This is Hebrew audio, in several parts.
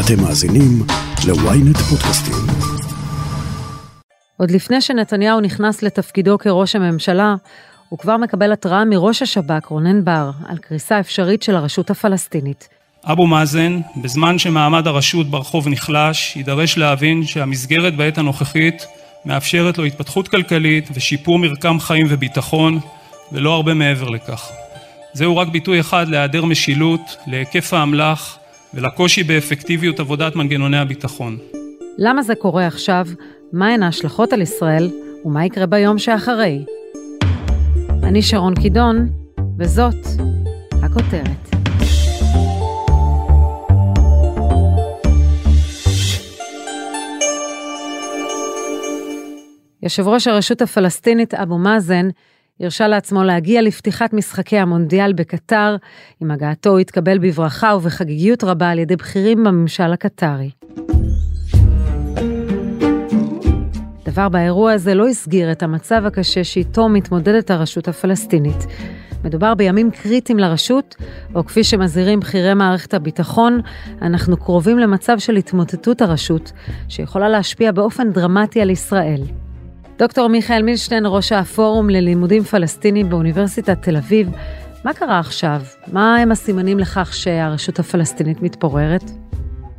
אתם מאזינים ל-ynet פודקאסטים. עוד לפני שנתניהו נכנס לתפקידו כראש הממשלה, הוא כבר מקבל התראה מראש השב"כ רונן בר על קריסה אפשרית של הרשות הפלסטינית. אבו מאזן, בזמן שמעמד הרשות ברחוב נחלש, יידרש להבין שהמסגרת בעת הנוכחית מאפשרת לו התפתחות כלכלית ושיפור מרקם חיים וביטחון, ולא הרבה מעבר לכך. זהו רק ביטוי אחד להיעדר משילות, להיקף האמל"ח ולקושי באפקטיביות עבודת מנגנוני הביטחון. למה זה קורה עכשיו? מהן ההשלכות על ישראל? ומה יקרה ביום שאחרי? אני שרון קידון, וזאת הכותרת. יושב ראש הרשות הפלסטינית אבו מאזן הרשה לעצמו להגיע לפתיחת משחקי המונדיאל בקטר, עם הגעתו הוא התקבל בברכה ובחגיגיות רבה על ידי בכירים בממשל הקטרי. דבר באירוע הזה לא הסגיר את המצב הקשה שאיתו מתמודדת הרשות הפלסטינית. מדובר בימים קריטיים לרשות, או כפי שמזהירים בכירי מערכת הביטחון, אנחנו קרובים למצב של התמוטטות הרשות, שיכולה להשפיע באופן דרמטי על ישראל. דוקטור מיכאל מילשטיין, ראש הפורום ללימודים פלסטיניים באוניברסיטת תל אביב, מה קרה עכשיו? מה הם הסימנים לכך שהרשות הפלסטינית מתפוררת?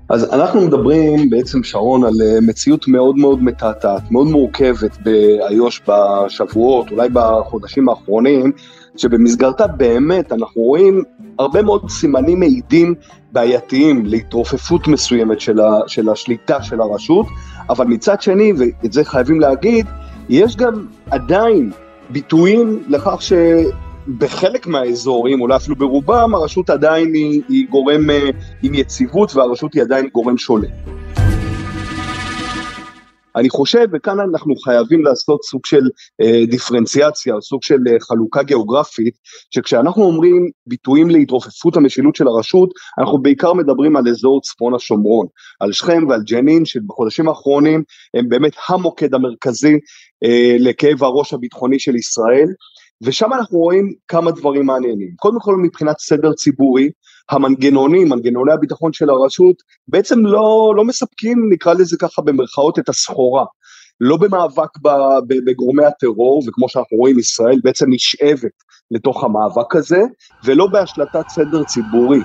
אז אנחנו מדברים בעצם, שרון, על אה, מציאות מאוד מאוד מתעתעת, מאוד מורכבת באיו"ש בשבועות, אולי בחודשים האחרונים, שבמסגרתה באמת אנחנו רואים הרבה מאוד סימנים מעידים בעייתיים להתרופפות מסוימת של, ה, של השליטה של הרשות, אבל מצד שני, ואת זה חייבים להגיד, יש גם עדיין ביטויים לכך שבחלק מהאזורים, אולי אפילו ברובם, הרשות עדיין היא, היא גורם אה, עם יציבות והרשות היא עדיין גורם שולט. אני חושב, וכאן אנחנו חייבים לעשות סוג של אה, דיפרנציאציה, סוג של אה, חלוקה גיאוגרפית, שכשאנחנו אומרים ביטויים להתרופפות המשילות של הרשות, אנחנו בעיקר מדברים על אזור צפון השומרון, על שכם ועל ג'נין, שבחודשים האחרונים הם באמת המוקד המרכזי אה, לכאב הראש הביטחוני של ישראל, ושם אנחנו רואים כמה דברים מעניינים. קודם כל מבחינת סדר ציבורי, המנגנונים, מנגנוני הביטחון של הרשות, בעצם לא, לא מספקים, נקרא לזה ככה במרכאות, את הסחורה. לא במאבק בגורמי הטרור, וכמו שאנחנו רואים, ישראל בעצם נשאבת לתוך המאבק הזה, ולא בהשלטת סדר ציבורי.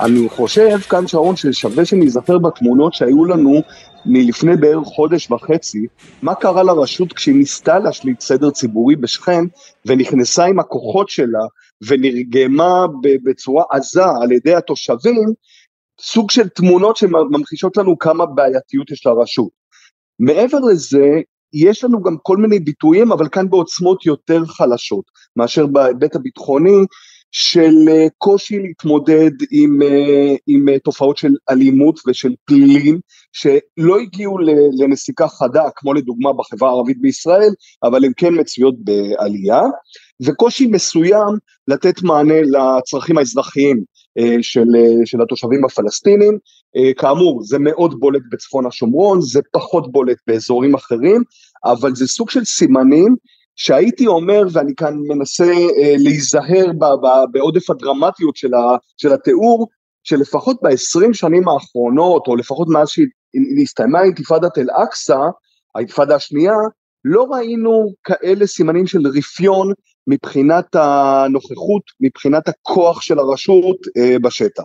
אני חושב כאן שרון ששווה שניזכר בתמונות שהיו לנו מלפני בערך חודש וחצי, מה קרה לרשות כשהיא ניסתה להשליט סדר ציבורי בשכם ונכנסה עם הכוחות שלה ונרגמה בצורה עזה על ידי התושבים, סוג של תמונות שממחישות לנו כמה בעייתיות יש לרשות. מעבר לזה, יש לנו גם כל מיני ביטויים, אבל כאן בעוצמות יותר חלשות מאשר בהיבט הביטחוני, של אה, קושי להתמודד עם, אה, עם אה, תופעות של אלימות ושל פלילים שלא הגיעו לנסיקה חדה כמו לדוגמה בחברה הערבית בישראל אבל הן כן מצויות בעלייה וקושי מסוים לתת מענה לצרכים האזרחיים של, של התושבים הפלסטינים. כאמור זה מאוד בולט בצפון השומרון זה פחות בולט באזורים אחרים אבל זה סוג של סימנים שהייתי אומר, ואני כאן מנסה אה, להיזהר בעודף הדרמטיות של, התיאור, שלפחות ב-20 שנים האחרונות, או לפחות מאז שהסתיימה אינתיפאדת אל-אקצא, האינתיפאדה השנייה, לא ראינו כאלה סימנים של רפיון מבחינת הנוכחות, מבחינת הכוח של הרשות אה, בשטח.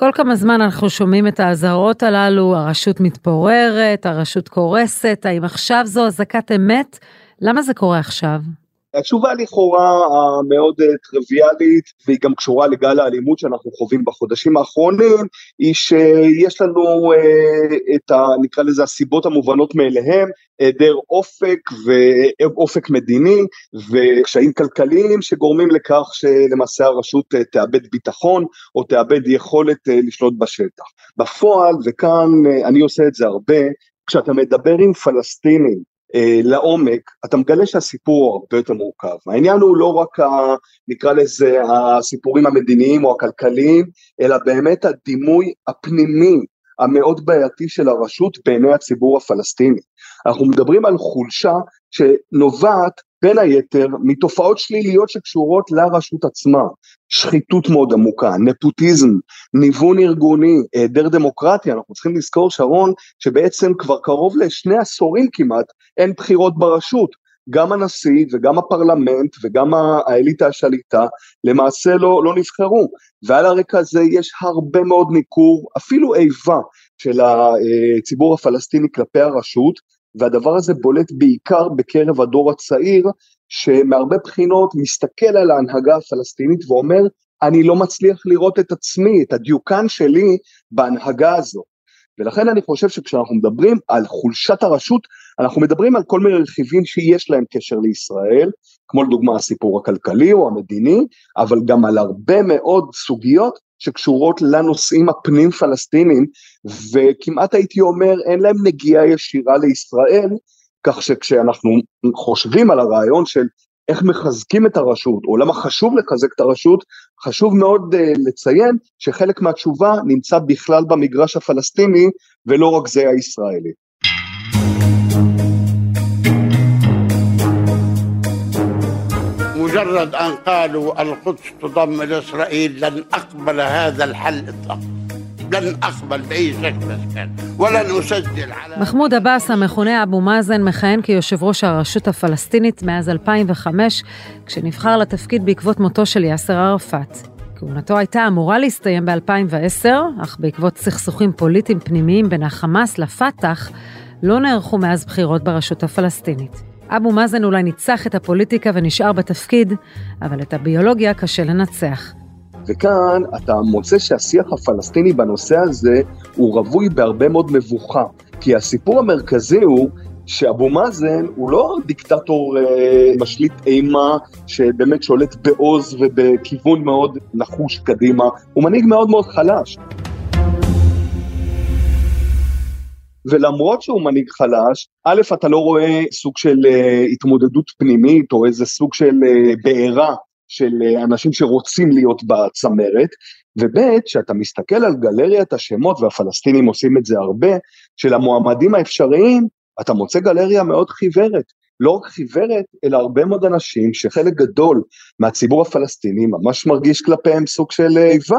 כל כמה זמן אנחנו שומעים את האזהרות הללו, הרשות מתפוררת, הרשות קורסת, האם עכשיו זו אזעקת אמת? למה זה קורה עכשיו? התשובה לכאורה המאוד אה, טריוויאלית והיא גם קשורה לגל האלימות שאנחנו חווים בחודשים האחרונים היא שיש לנו אה, את ה... נקרא לזה הסיבות המובנות מאליהם היעדר אופק ואופק מדיני וקשיים כלכליים שגורמים לכך שלמעשה הרשות אה, תאבד ביטחון או תאבד יכולת לשלוט בשטח. בפועל וכאן אני עושה את זה הרבה כשאתה מדבר עם פלסטינים אה, לעומק, אתה מגלה שהסיפור הוא הרבה יותר מורכב. העניין הוא לא רק, ה, נקרא לזה, הסיפורים המדיניים או הכלכליים, אלא באמת הדימוי הפנימי, המאוד בעייתי של הרשות בעיני הציבור הפלסטיני. אנחנו מדברים על חולשה שנובעת בין היתר מתופעות שליליות שקשורות לרשות עצמה, שחיתות מאוד עמוקה, נפוטיזם, ניוון ארגוני, היעדר דמוקרטיה, אנחנו צריכים לזכור שרון שבעצם כבר קרוב לשני עשורים כמעט אין בחירות ברשות, גם הנשיא וגם הפרלמנט וגם האליטה השליטה למעשה לא, לא נבחרו ועל הרקע הזה יש הרבה מאוד ניכור אפילו איבה של הציבור הפלסטיני כלפי הרשות והדבר הזה בולט בעיקר בקרב הדור הצעיר שמהרבה בחינות מסתכל על ההנהגה הפלסטינית ואומר אני לא מצליח לראות את עצמי, את הדיוקן שלי בהנהגה הזו. ולכן אני חושב שכשאנחנו מדברים על חולשת הרשות, אנחנו מדברים על כל מיני רכיבים שיש להם קשר לישראל, כמו לדוגמה הסיפור הכלכלי או המדיני, אבל גם על הרבה מאוד סוגיות שקשורות לנושאים הפנים פלסטינים, וכמעט הייתי אומר אין להם נגיעה ישירה לישראל, כך שכשאנחנו חושבים על הרעיון של איך מחזקים את הרשות, או למה חשוב לחזק את הרשות, חשוב מאוד uh, לציין שחלק מהתשובה נמצא בכלל במגרש הפלסטיני, ולא רק זה הישראלי. مجرد أن قالوا القدس تضم لإسرائيل لن أقبل هذا الحل إطلاقا لن أقبل بأي شكل كان ولن أسجل على מחמוד עבאס, המכונה אבו מאזן, מכהן כיושב ראש הרשות הפלסטינית מאז 2005, כשנבחר לתפקיד בעקבות מותו של יאסר ערפאת. כהונתו הייתה אמורה להסתיים ב-2010, אך בעקבות סכסוכים פוליטיים פנימיים בין החמאס לפת"ח, לא נערכו מאז בחירות ברשות הפלסטינית. אבו מאזן אולי ניצח את הפוליטיקה ונשאר בתפקיד, אבל את הביולוגיה קשה לנצח. וכאן אתה מוצא שהשיח הפלסטיני בנושא הזה הוא רווי בהרבה מאוד מבוכה, כי הסיפור המרכזי הוא שאבו מאזן הוא לא דיקטטור אה, משליט אימה שבאמת שולט בעוז ובכיוון מאוד נחוש קדימה, הוא מנהיג מאוד מאוד חלש. ולמרות שהוא מנהיג חלש, א', אתה לא רואה סוג של uh, התמודדות פנימית או איזה סוג של uh, בעירה של uh, אנשים שרוצים להיות בצמרת, וב', כשאתה מסתכל על גלריית השמות, והפלסטינים עושים את זה הרבה, של המועמדים האפשריים, אתה מוצא גלריה מאוד חיוורת. לא רק חיוורת, אלא הרבה מאוד אנשים שחלק גדול מהציבור הפלסטיני ממש מרגיש כלפיהם סוג של איבה.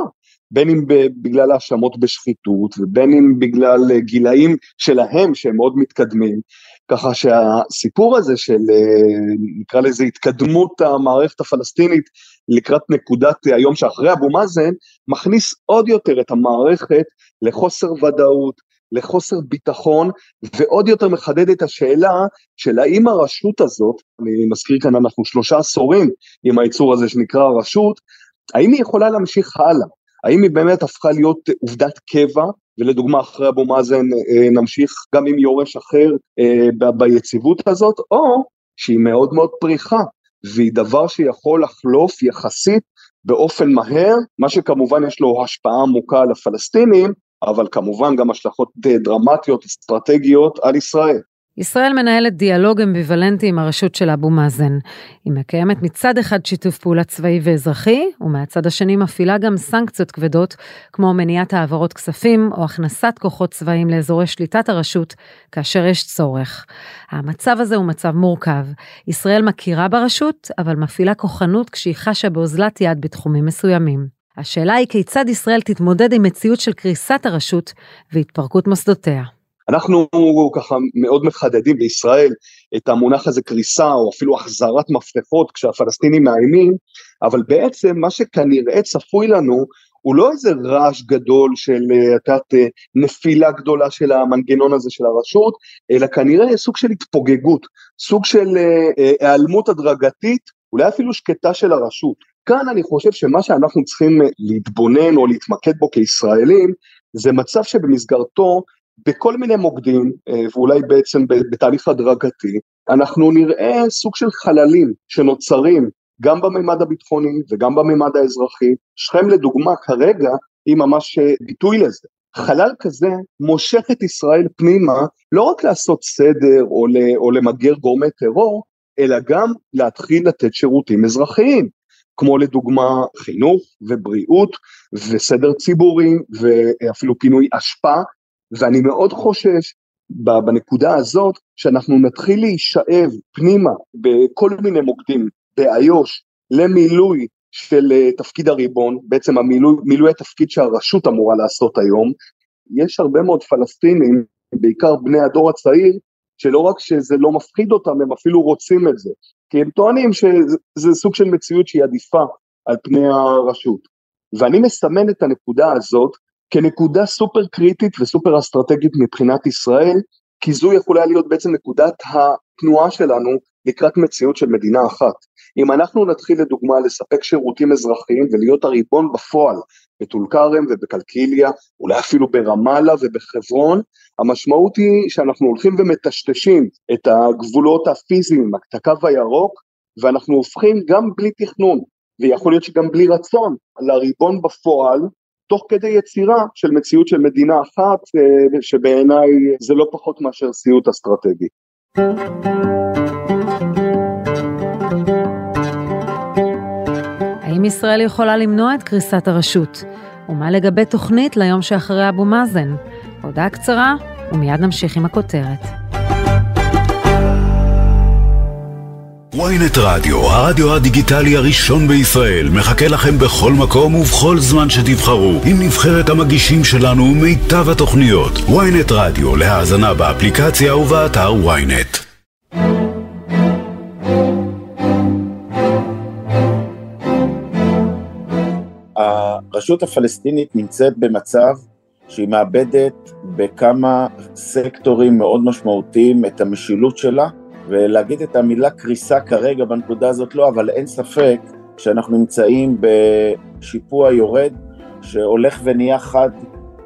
בין אם בגלל האשמות בשחיתות ובין אם בגלל גילאים שלהם שהם מאוד מתקדמים, ככה שהסיפור הזה של נקרא לזה התקדמות המערכת הפלסטינית לקראת נקודת היום שאחרי אבו מאזן, מכניס עוד יותר את המערכת לחוסר ודאות, לחוסר ביטחון, ועוד יותר מחדד את השאלה של האם הרשות הזאת, אני מזכיר כאן אנחנו שלושה עשורים עם היצור הזה שנקרא הרשות, האם היא יכולה להמשיך הלאה? האם היא באמת הפכה להיות עובדת קבע, ולדוגמה אחרי אבו מאזן אה, נמשיך גם עם יורש אחר אה, ביציבות הזאת, או שהיא מאוד מאוד פריחה, והיא דבר שיכול לחלוף יחסית באופן מהר, מה שכמובן יש לו השפעה עמוקה על הפלסטינים, אבל כמובן גם השלכות דרמטיות, אסטרטגיות על ישראל. ישראל מנהלת דיאלוג אמביוולנטי עם הרשות של אבו מאזן. היא מקיימת מצד אחד שיתוף פעולה צבאי ואזרחי, ומהצד השני מפעילה גם סנקציות כבדות, כמו מניעת העברות כספים או הכנסת כוחות צבאיים לאזורי שליטת הרשות, כאשר יש צורך. המצב הזה הוא מצב מורכב. ישראל מכירה ברשות, אבל מפעילה כוחנות כשהיא חשה באוזלת יד בתחומים מסוימים. השאלה היא כיצד ישראל תתמודד עם מציאות של קריסת הרשות והתפרקות מוסדותיה. אנחנו ככה מאוד מחדדים בישראל את המונח הזה קריסה או אפילו החזרת מפתחות כשהפלסטינים מאיימים, אבל בעצם מה שכנראה צפוי לנו הוא לא איזה רעש גדול של את יודעת נפילה גדולה של המנגנון הזה של הרשות, אלא כנראה סוג של התפוגגות, סוג של היעלמות הדרגתית, אולי אפילו שקטה של הרשות. כאן אני חושב שמה שאנחנו צריכים להתבונן או להתמקד בו כישראלים, זה מצב שבמסגרתו בכל מיני מוקדים, אה, ואולי בעצם בתהליך הדרגתי, אנחנו נראה סוג של חללים שנוצרים גם בממד הביטחוני וגם בממד האזרחי. שכם לדוגמה כרגע היא ממש אה, ביטוי לזה. חלל כזה מושך את ישראל פנימה לא רק לעשות סדר או, או למגר גורמי טרור, אלא גם להתחיל לתת שירותים אזרחיים, כמו לדוגמה חינוך ובריאות וסדר ציבורי ואפילו פינוי אשפה ואני מאוד חושש בנקודה הזאת שאנחנו נתחיל להישאב פנימה בכל מיני מוקדים באיו"ש למילוי של אה, תפקיד הריבון, בעצם המילוי, מילוי התפקיד שהרשות אמורה לעשות היום. יש הרבה מאוד פלסטינים, בעיקר בני הדור הצעיר, שלא רק שזה לא מפחיד אותם, הם אפילו רוצים את זה. כי הם טוענים שזה סוג של מציאות שהיא עדיפה על פני הרשות. ואני מסמן את הנקודה הזאת כנקודה סופר קריטית וסופר אסטרטגית מבחינת ישראל, כי זו יכולה להיות בעצם נקודת התנועה שלנו לקראת מציאות של מדינה אחת. אם אנחנו נתחיל לדוגמה לספק שירותים אזרחיים ולהיות הריבון בפועל בטול כרם ובקלקיליה, אולי אפילו ברמאללה ובחברון, המשמעות היא שאנחנו הולכים ומטשטשים את הגבולות הפיזיים, את הקו הירוק, ואנחנו הופכים גם בלי תכנון, ויכול להיות שגם בלי רצון, לריבון בפועל, תוך כדי יצירה של מציאות של מדינה אחת, אה, שבעיניי זה לא פחות מאשר סיוט אסטרטגי. האם ישראל יכולה למנוע את קריסת הרשות? ומה לגבי תוכנית ליום שאחרי אבו מאזן? הודעה קצרה, ומיד נמשיך עם הכותרת. Ynet רדיו, הרדיו הדיגיטלי הראשון בישראל, מחכה לכם בכל מקום ובכל זמן שתבחרו, עם נבחרת המגישים שלנו ומיטב התוכניות. ynet רדיו, להאזנה באפליקציה ובאתר ynet. הרשות הפלסטינית נמצאת במצב שהיא מאבדת בכמה סקטורים מאוד משמעותיים את המשילות שלה, ולהגיד את המילה קריסה כרגע בנקודה הזאת לא, אבל אין ספק שאנחנו נמצאים בשיפוע יורד שהולך ונהיה חד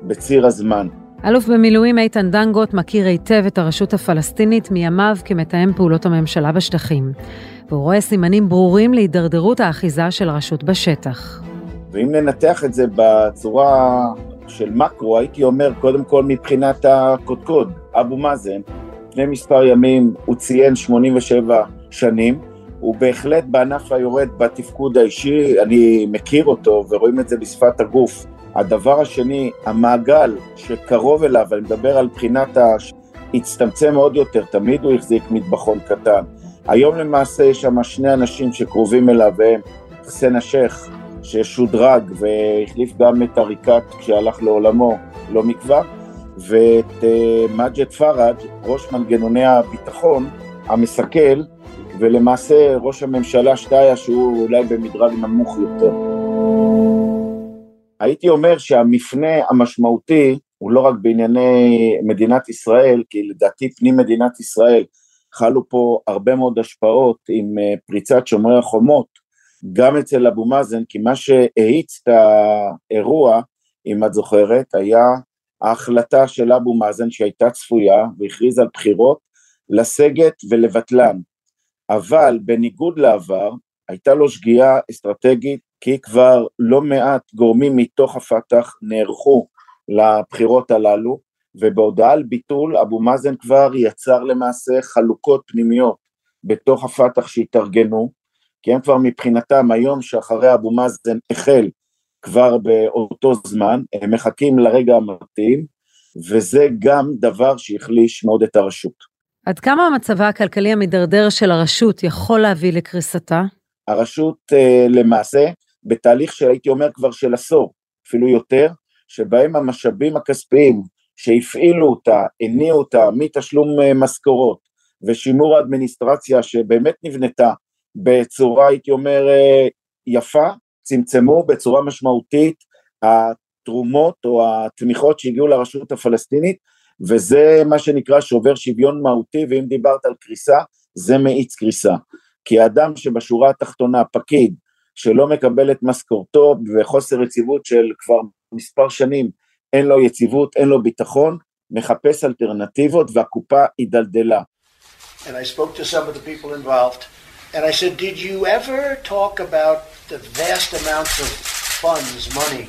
בציר הזמן. אלוף במילואים איתן דנגוט מכיר היטב את הרשות הפלסטינית מימיו כמתאם פעולות הממשלה בשטחים, והוא רואה סימנים ברורים להידרדרות האחיזה של הרשות בשטח. ואם ננתח את זה בצורה של מקרו, הייתי אומר, קודם כל מבחינת הקודקוד, אבו מאזן, לפני מספר ימים הוא ציין 87 שנים, הוא בהחלט בענף היורד בתפקוד האישי, אני מכיר אותו ורואים את זה בשפת הגוף. הדבר השני, המעגל שקרוב אליו, אני מדבר על בחינת ה... הצטמצם עוד יותר, תמיד הוא החזיק מטבחון קטן. היום למעשה יש שם שני אנשים שקרובים אליו, והם חסן השייח ששודרג והחליף גם את עריקת כשהלך לעולמו לא מכבר, ואת אה, מג'ד פראג', ראש מנגנוני הביטחון המסכל, ולמעשה ראש הממשלה שטאיה שהוא אולי במדרג נמוך יותר. הייתי אומר שהמפנה המשמעותי הוא לא רק בענייני מדינת ישראל, כי לדעתי פנים מדינת ישראל חלו פה הרבה מאוד השפעות עם אה, פריצת שומרי החומות, גם אצל אבו מאזן, כי מה שהאיץ את האירוע, אם את זוכרת, היה ההחלטה של אבו מאזן שהייתה צפויה והכריז על בחירות, לסגת ולבטלן. אבל בניגוד לעבר, הייתה לו שגיאה אסטרטגית, כי כבר לא מעט גורמים מתוך הפת"ח נערכו לבחירות הללו, ובהודעה על ביטול אבו מאזן כבר יצר למעשה חלוקות פנימיות בתוך הפת"ח שהתארגנו, כי הם כבר מבחינתם היום שאחרי אבו מאזן החל כבר באותו זמן, הם מחכים לרגע המתאים, וזה גם דבר שהחליש מאוד את הרשות. עד כמה המצבה הכלכלי המדרדר של הרשות יכול להביא לקריסתה? הרשות אה, למעשה בתהליך שהייתי אומר כבר של עשור, אפילו יותר, שבהם המשאבים הכספיים שהפעילו אותה, הניעו אותה מתשלום אה, משכורות ושימור האדמיניסטרציה שבאמת נבנתה בצורה, הייתי אומר, אה, יפה, צמצמו בצורה משמעותית התרומות או התמיכות שהגיעו לרשות הפלסטינית, וזה מה שנקרא שובר שוויון מהותי, ואם דיברת על קריסה, זה מאיץ קריסה. כי האדם שבשורה התחתונה, פקיד, שלא מקבל את משכורתו וחוסר יציבות של כבר מספר שנים, אין לו יציבות, אין לו ביטחון, מחפש אלטרנטיבות והקופה הידלדלה. And I spoke to some of the people involved. And I said, Did you ever talk about the vast amounts of funds, money,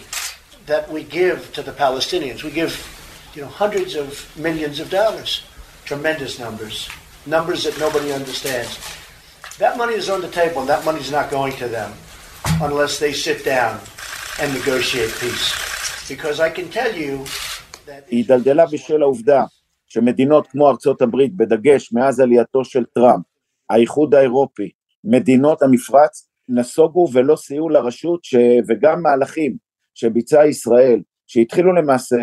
that we give to the Palestinians? We give, you know, hundreds of millions of dollars, tremendous numbers, numbers that nobody understands. That money is on the table, and that money is not going to them unless they sit down and negotiate peace. Because I can tell you היא הידלדלה בשל העובדה שמדינות כמו ארצות הברית, בדגש מאז עלייתו של טראמפ, האיחוד האירופי, מדינות המפרץ, נסוגו ולא סייעו לרשות, ש... וגם מהלכים שביצעה ישראל, שהתחילו למעשה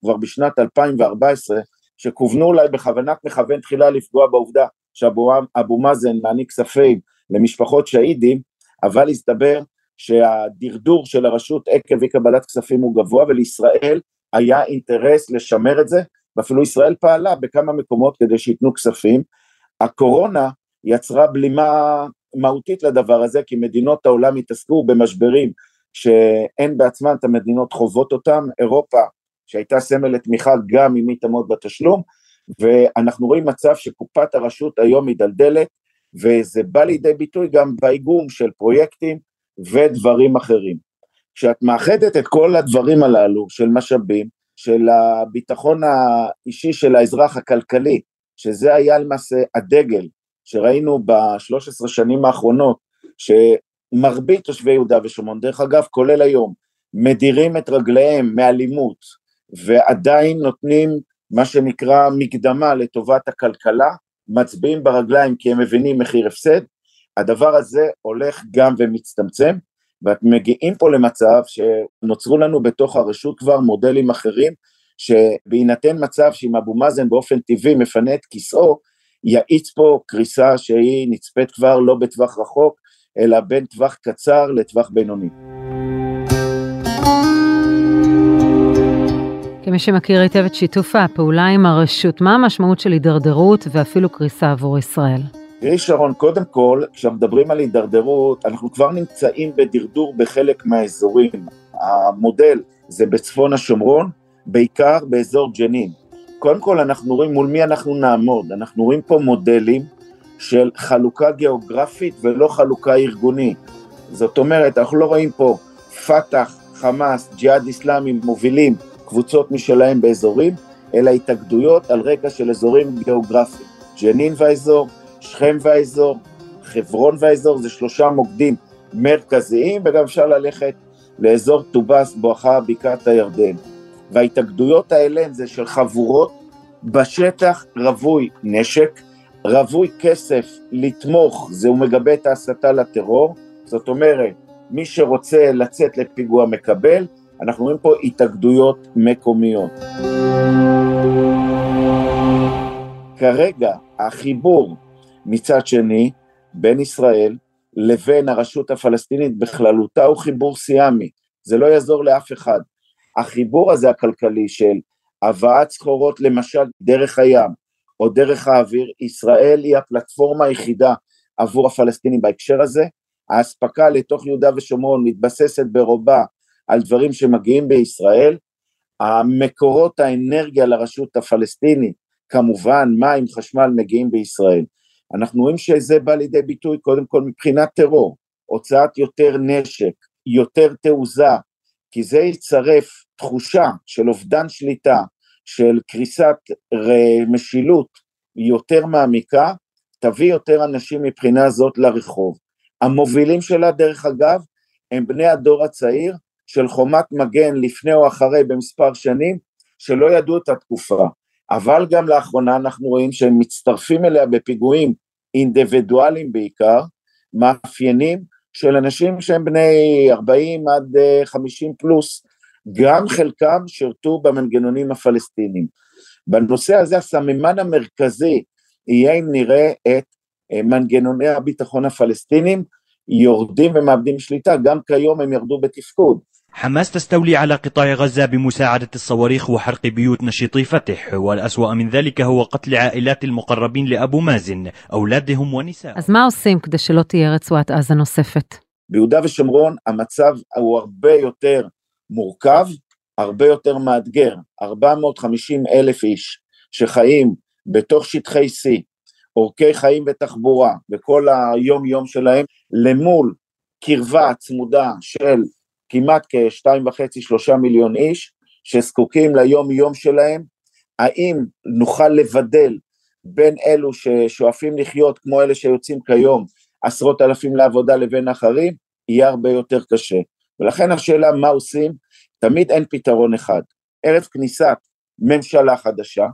כבר בשנת 2014, שכוונו אולי בכוונת מכוון תחילה לפגוע בעובדה שאבו מאזן מעניק כספים למשפחות שהידים, אבל הסתבר שהדרדור של הרשות עקב אי קבלת כספים הוא גבוה ולישראל היה אינטרס לשמר את זה ואפילו ישראל פעלה בכמה מקומות כדי שייתנו כספים. הקורונה יצרה בלימה מהותית לדבר הזה כי מדינות העולם התעסקו במשברים שאין בעצמן את המדינות חוות אותם, אירופה שהייתה סמל לתמיכה גם אם היא תעמוד בתשלום ואנחנו רואים מצב שקופת הרשות היום מדלדלת וזה בא לידי ביטוי גם באיגום של פרויקטים ודברים אחרים. כשאת מאחדת את כל הדברים הללו של משאבים, של הביטחון האישי של האזרח הכלכלי, שזה היה למעשה הדגל שראינו בשלוש עשרה שנים האחרונות, שמרבית תושבי יהודה ושומרון, דרך אגב כולל היום, מדירים את רגליהם מאלימות ועדיין נותנים מה שנקרא מקדמה לטובת הכלכלה, מצביעים ברגליים כי הם מבינים מחיר הפסד, הדבר הזה הולך גם ומצטמצם, ואת מגיעים פה למצב שנוצרו לנו בתוך הרשות כבר מודלים אחרים, שבהינתן מצב שאם אבו מאזן באופן טבעי מפנה את כיסאו, יאיץ פה קריסה שהיא נצפית כבר לא בטווח רחוק, אלא בין טווח קצר לטווח בינוני. כמי שמכיר היטב את שיתוף הפעולה עם הרשות, מה המשמעות של הידרדרות ואפילו קריסה עבור ישראל? תראי שרון, קודם כל, כשמדברים על הידרדרות, אנחנו כבר נמצאים בדרדור בחלק מהאזורים. המודל זה בצפון השומרון, בעיקר באזור ג'נין. קודם כל אנחנו רואים מול מי אנחנו נעמוד, אנחנו רואים פה מודלים של חלוקה גיאוגרפית ולא חלוקה ארגונית. זאת אומרת, אנחנו לא רואים פה פת"ח, חמאס, ג'יהאד איסלאמי מובילים קבוצות משלהם באזורים, אלא התאגדויות על רקע של אזורים גיאוגרפיים. ג'נין והאזור, שכם והאזור, חברון והאזור, זה שלושה מוקדים מרכזיים, וגם אפשר ללכת לאזור טובאס בואכה בקעת הירדן. וההתאגדויות האלה זה של חבורות בשטח רווי נשק, רווי כסף לתמוך, זה הוא מגבה את ההסתה לטרור, זאת אומרת, מי שרוצה לצאת לפיגוע מקבל, אנחנו רואים פה התאגדויות מקומיות. כרגע החיבור מצד שני בין ישראל לבין הרשות הפלסטינית בכללותה הוא חיבור סיאמי, זה לא יעזור לאף אחד. החיבור הזה הכלכלי של הבאת סחורות למשל דרך הים או דרך האוויר, ישראל היא הפלטפורמה היחידה עבור הפלסטינים בהקשר הזה, האספקה לתוך יהודה ושומרון מתבססת ברובה על דברים שמגיעים בישראל, המקורות האנרגיה לרשות הפלסטינית, כמובן מים, חשמל מגיעים בישראל. אנחנו רואים שזה בא לידי ביטוי קודם כל מבחינת טרור, הוצאת יותר נשק, יותר תעוזה, כי זה יצרף תחושה של אובדן שליטה, של קריסת משילות יותר מעמיקה, תביא יותר אנשים מבחינה זאת לרחוב. המובילים שלה דרך אגב הם בני הדור הצעיר של חומת מגן לפני או אחרי במספר שנים שלא ידעו את התקופה, אבל גם לאחרונה אנחנו רואים שהם מצטרפים אליה בפיגועים אינדיבידואליים בעיקר, מאפיינים של אנשים שהם בני 40 עד 50 פלוס, גם חלקם שירתו במנגנונים הפלסטינים. בנושא הזה הסממן המרכזי יהיה אם נראה את אה, מנגנוני הביטחון הפלסטינים יורדים ומאבדים שליטה, גם כיום הם ירדו בתפקוד. حماس تستولي على قطاع غزة بمساعدة الصواريخ وحرق بيوت نشيطي فتح والأسوأ من ذلك هو قتل عائلات المقربين لأبو مازن أولادهم ونساء אז מה עושים כדי שלא תהיה רצועת עזה נוספת? ביהודה ושומרון המצב הוא הרבה יותר מורכב, הרבה יותר מאתגר. 450 אלף איש שחיים בתוך שטחי C, אורכי חיים ותחבורה, וכל היום יום שלהם, למול קרבה צמודה של כמעט כשתיים וחצי, שלושה מיליון איש, שזקוקים ליום יום שלהם, האם נוכל לבדל בין אלו ששואפים לחיות כמו אלה שיוצאים כיום עשרות אלפים לעבודה לבין אחרים, יהיה הרבה יותר קשה. ולכן השאלה מה עושים, תמיד אין פתרון אחד. ערב כניסת ממשלה חדשה,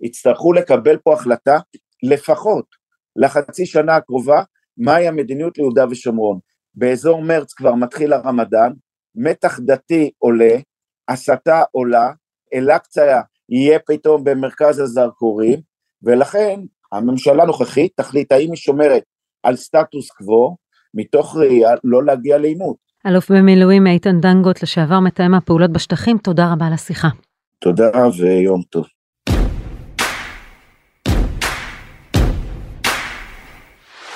יצטרכו לקבל פה החלטה לפחות לחצי שנה הקרובה, מהי המדיניות ליהודה ושומרון. באזור מרץ כבר מתחיל הרמדאן, מתח דתי עולה, הסתה עולה, אל-אקצא יהיה פתאום במרכז הזרקורים, ולכן הממשלה הנוכחית תחליט האם היא שומרת על סטטוס קוו, מתוך ראייה לא להגיע לעימות. אלוף במילואים איתן דנגוט, לשעבר מתאם הפעולות בשטחים, תודה רבה על השיחה. תודה ויום טוב.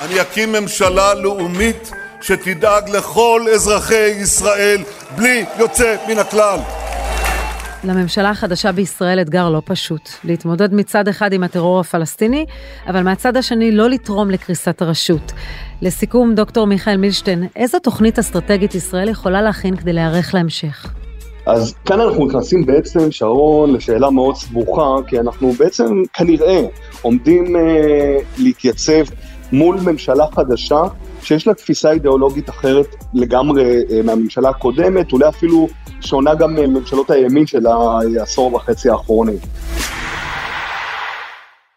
אני אקים ממשלה לאומית שתדאג לכל אזרחי ישראל בלי יוצא מן הכלל. לממשלה החדשה בישראל אתגר לא פשוט, להתמודד מצד אחד עם הטרור הפלסטיני, אבל מהצד השני לא לתרום לקריסת הרשות. לסיכום, דוקטור מיכאל מילשטיין, איזו תוכנית אסטרטגית ישראל יכולה להכין כדי להיערך להמשך? אז כאן אנחנו נכנסים בעצם, שרון, לשאלה מאוד סבוכה, כי אנחנו בעצם כנראה עומדים אה, להתייצב מול ממשלה חדשה שיש לה תפיסה אידיאולוגית אחרת לגמרי אה, מהממשלה הקודמת, אולי אפילו שונה גם מממשלות הימין של העשור וחצי האחרונים.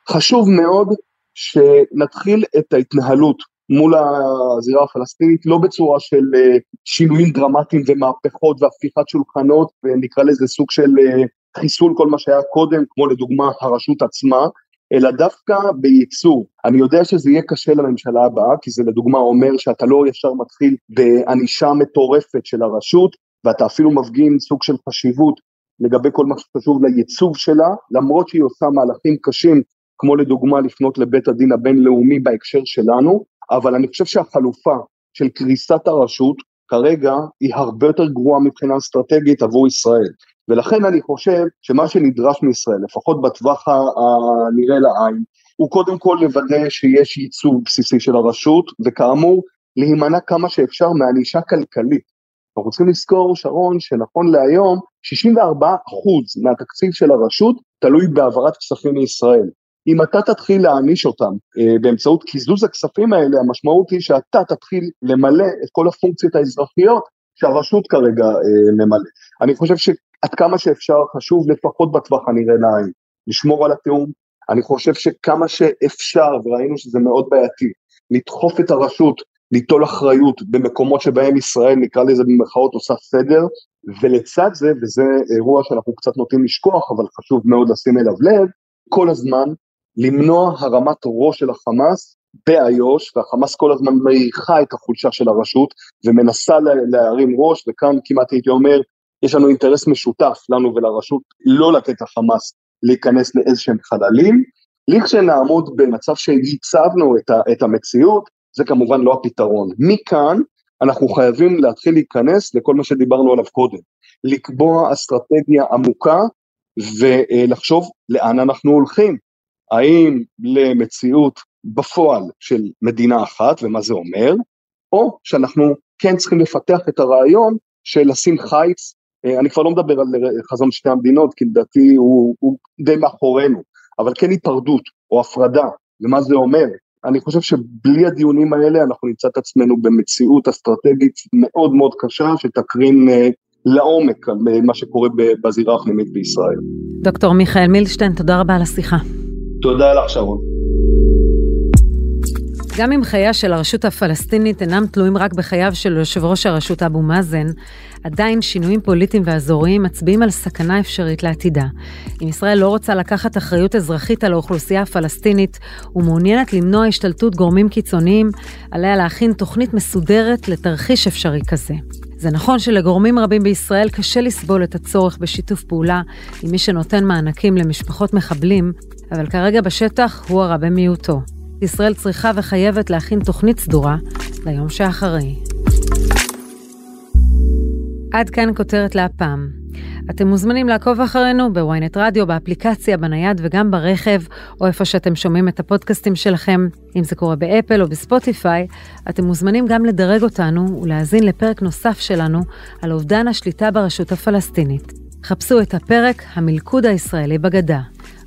חשוב מאוד שנתחיל את ההתנהלות מול הזירה הפלסטינית, לא בצורה של אה, שינויים דרמטיים ומהפכות והפיכת שולחנות, ונקרא לזה סוג של אה, חיסול כל מה שהיה קודם, כמו לדוגמה הרשות עצמה, אלא דווקא בייצור. אני יודע שזה יהיה קשה לממשלה הבאה, כי זה לדוגמה אומר שאתה לא ישר מתחיל בענישה מטורפת של הרשות, ואתה אפילו מפגין סוג של חשיבות לגבי כל מה שחשוב לייצוב שלה, למרות שהיא עושה מהלכים קשים, כמו לדוגמה לפנות לבית הדין הבינלאומי בהקשר שלנו, אבל אני חושב שהחלופה של קריסת הרשות כרגע היא הרבה יותר גרועה מבחינה אסטרטגית עבור ישראל. ולכן אני חושב שמה שנדרש מישראל, לפחות בטווח הנראה לעין, הוא קודם כל לוודא שיש ייצוג בסיסי של הרשות, וכאמור, להימנע כמה שאפשר מענישה כלכלית. אנחנו צריכים לזכור, שרון, שנכון להיום, 64% מהתקציב של הרשות תלוי בהעברת כספים מישראל. אם אתה תתחיל להעניש אותם אה, באמצעות קיזוז הכספים האלה, המשמעות היא שאתה תתחיל למלא את כל הפונקציות האזרחיות שהרשות כרגע אה, ממלא. אני חושב שעד כמה שאפשר חשוב, לפחות בטווח הנראה לעין, לשמור על התיאום. אני חושב שכמה שאפשר, וראינו שזה מאוד בעייתי, לדחוף את הרשות ליטול אחריות במקומות שבהם ישראל, נקרא לזה במרכאות, עושה סדר, ולצד זה, וזה אירוע שאנחנו קצת נוטים לשכוח, אבל חשוב מאוד לשים אליו לב, כל הזמן למנוע הרמת ראש של החמאס באיו"ש, והחמאס כל הזמן מעריכה את החולשה של הרשות ומנסה להרים ראש, וכאן כמעט הייתי אומר, יש לנו אינטרס משותף, לנו ולרשות, לא לתת לחמאס להיכנס לאיזה שהם חללים. לכשנעמוד במצב שייצבנו את, את המציאות, זה כמובן לא הפתרון. מכאן אנחנו חייבים להתחיל להיכנס לכל מה שדיברנו עליו קודם, לקבוע אסטרטגיה עמוקה ולחשוב לאן אנחנו הולכים. האם למציאות בפועל של מדינה אחת ומה זה אומר, או שאנחנו כן צריכים לפתח את הרעיון של לשים חיץ, אני כבר לא מדבר על חזון שתי המדינות, כי לדעתי הוא, הוא די מאחורינו, אבל כן היפרדות או הפרדה, ומה זה אומר, אני חושב שבלי הדיונים האלה אנחנו נמצא את עצמנו במציאות אסטרטגית מאוד מאוד קשה שתקרין אה, לעומק על אה, מה שקורה בזירה הפנימית בישראל. דוקטור מיכאל מילשטיין, תודה רבה על השיחה. תודה לך שרון. גם אם חייה של הרשות הפלסטינית אינם תלויים רק בחייו של יושב ראש הרשות אבו מאזן, עדיין שינויים פוליטיים ואזוריים מצביעים על סכנה אפשרית לעתידה. אם ישראל לא רוצה לקחת אחריות אזרחית על האוכלוסייה הפלסטינית ומעוניינת למנוע השתלטות גורמים קיצוניים, עליה להכין תוכנית מסודרת לתרחיש אפשרי כזה. זה נכון שלגורמים רבים בישראל קשה לסבול את הצורך בשיתוף פעולה עם מי שנותן מענקים למשפחות מחבלים, אבל כרגע בשטח הוא הרע במיעוטו. ישראל צריכה וחייבת להכין תוכנית סדורה ליום שאחרי. עד כאן כותרת להפעם. אתם מוזמנים לעקוב אחרינו בוויינט רדיו, באפליקציה, בנייד וגם ברכב, או איפה שאתם שומעים את הפודקאסטים שלכם. אם זה קורה באפל או בספוטיפיי, אתם מוזמנים גם לדרג אותנו ולהאזין לפרק נוסף שלנו על אובדן השליטה ברשות הפלסטינית. חפשו את הפרק המלכוד הישראלי בגדה.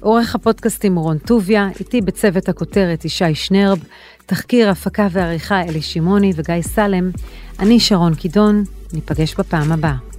עורך הפודקאסטים רון טוביה, איתי בצוות הכותרת ישי שנרב, תחקיר, הפקה ועריכה אלי שמעוני וגיא סלם, אני שרון קידון, ניפגש בפעם הבאה.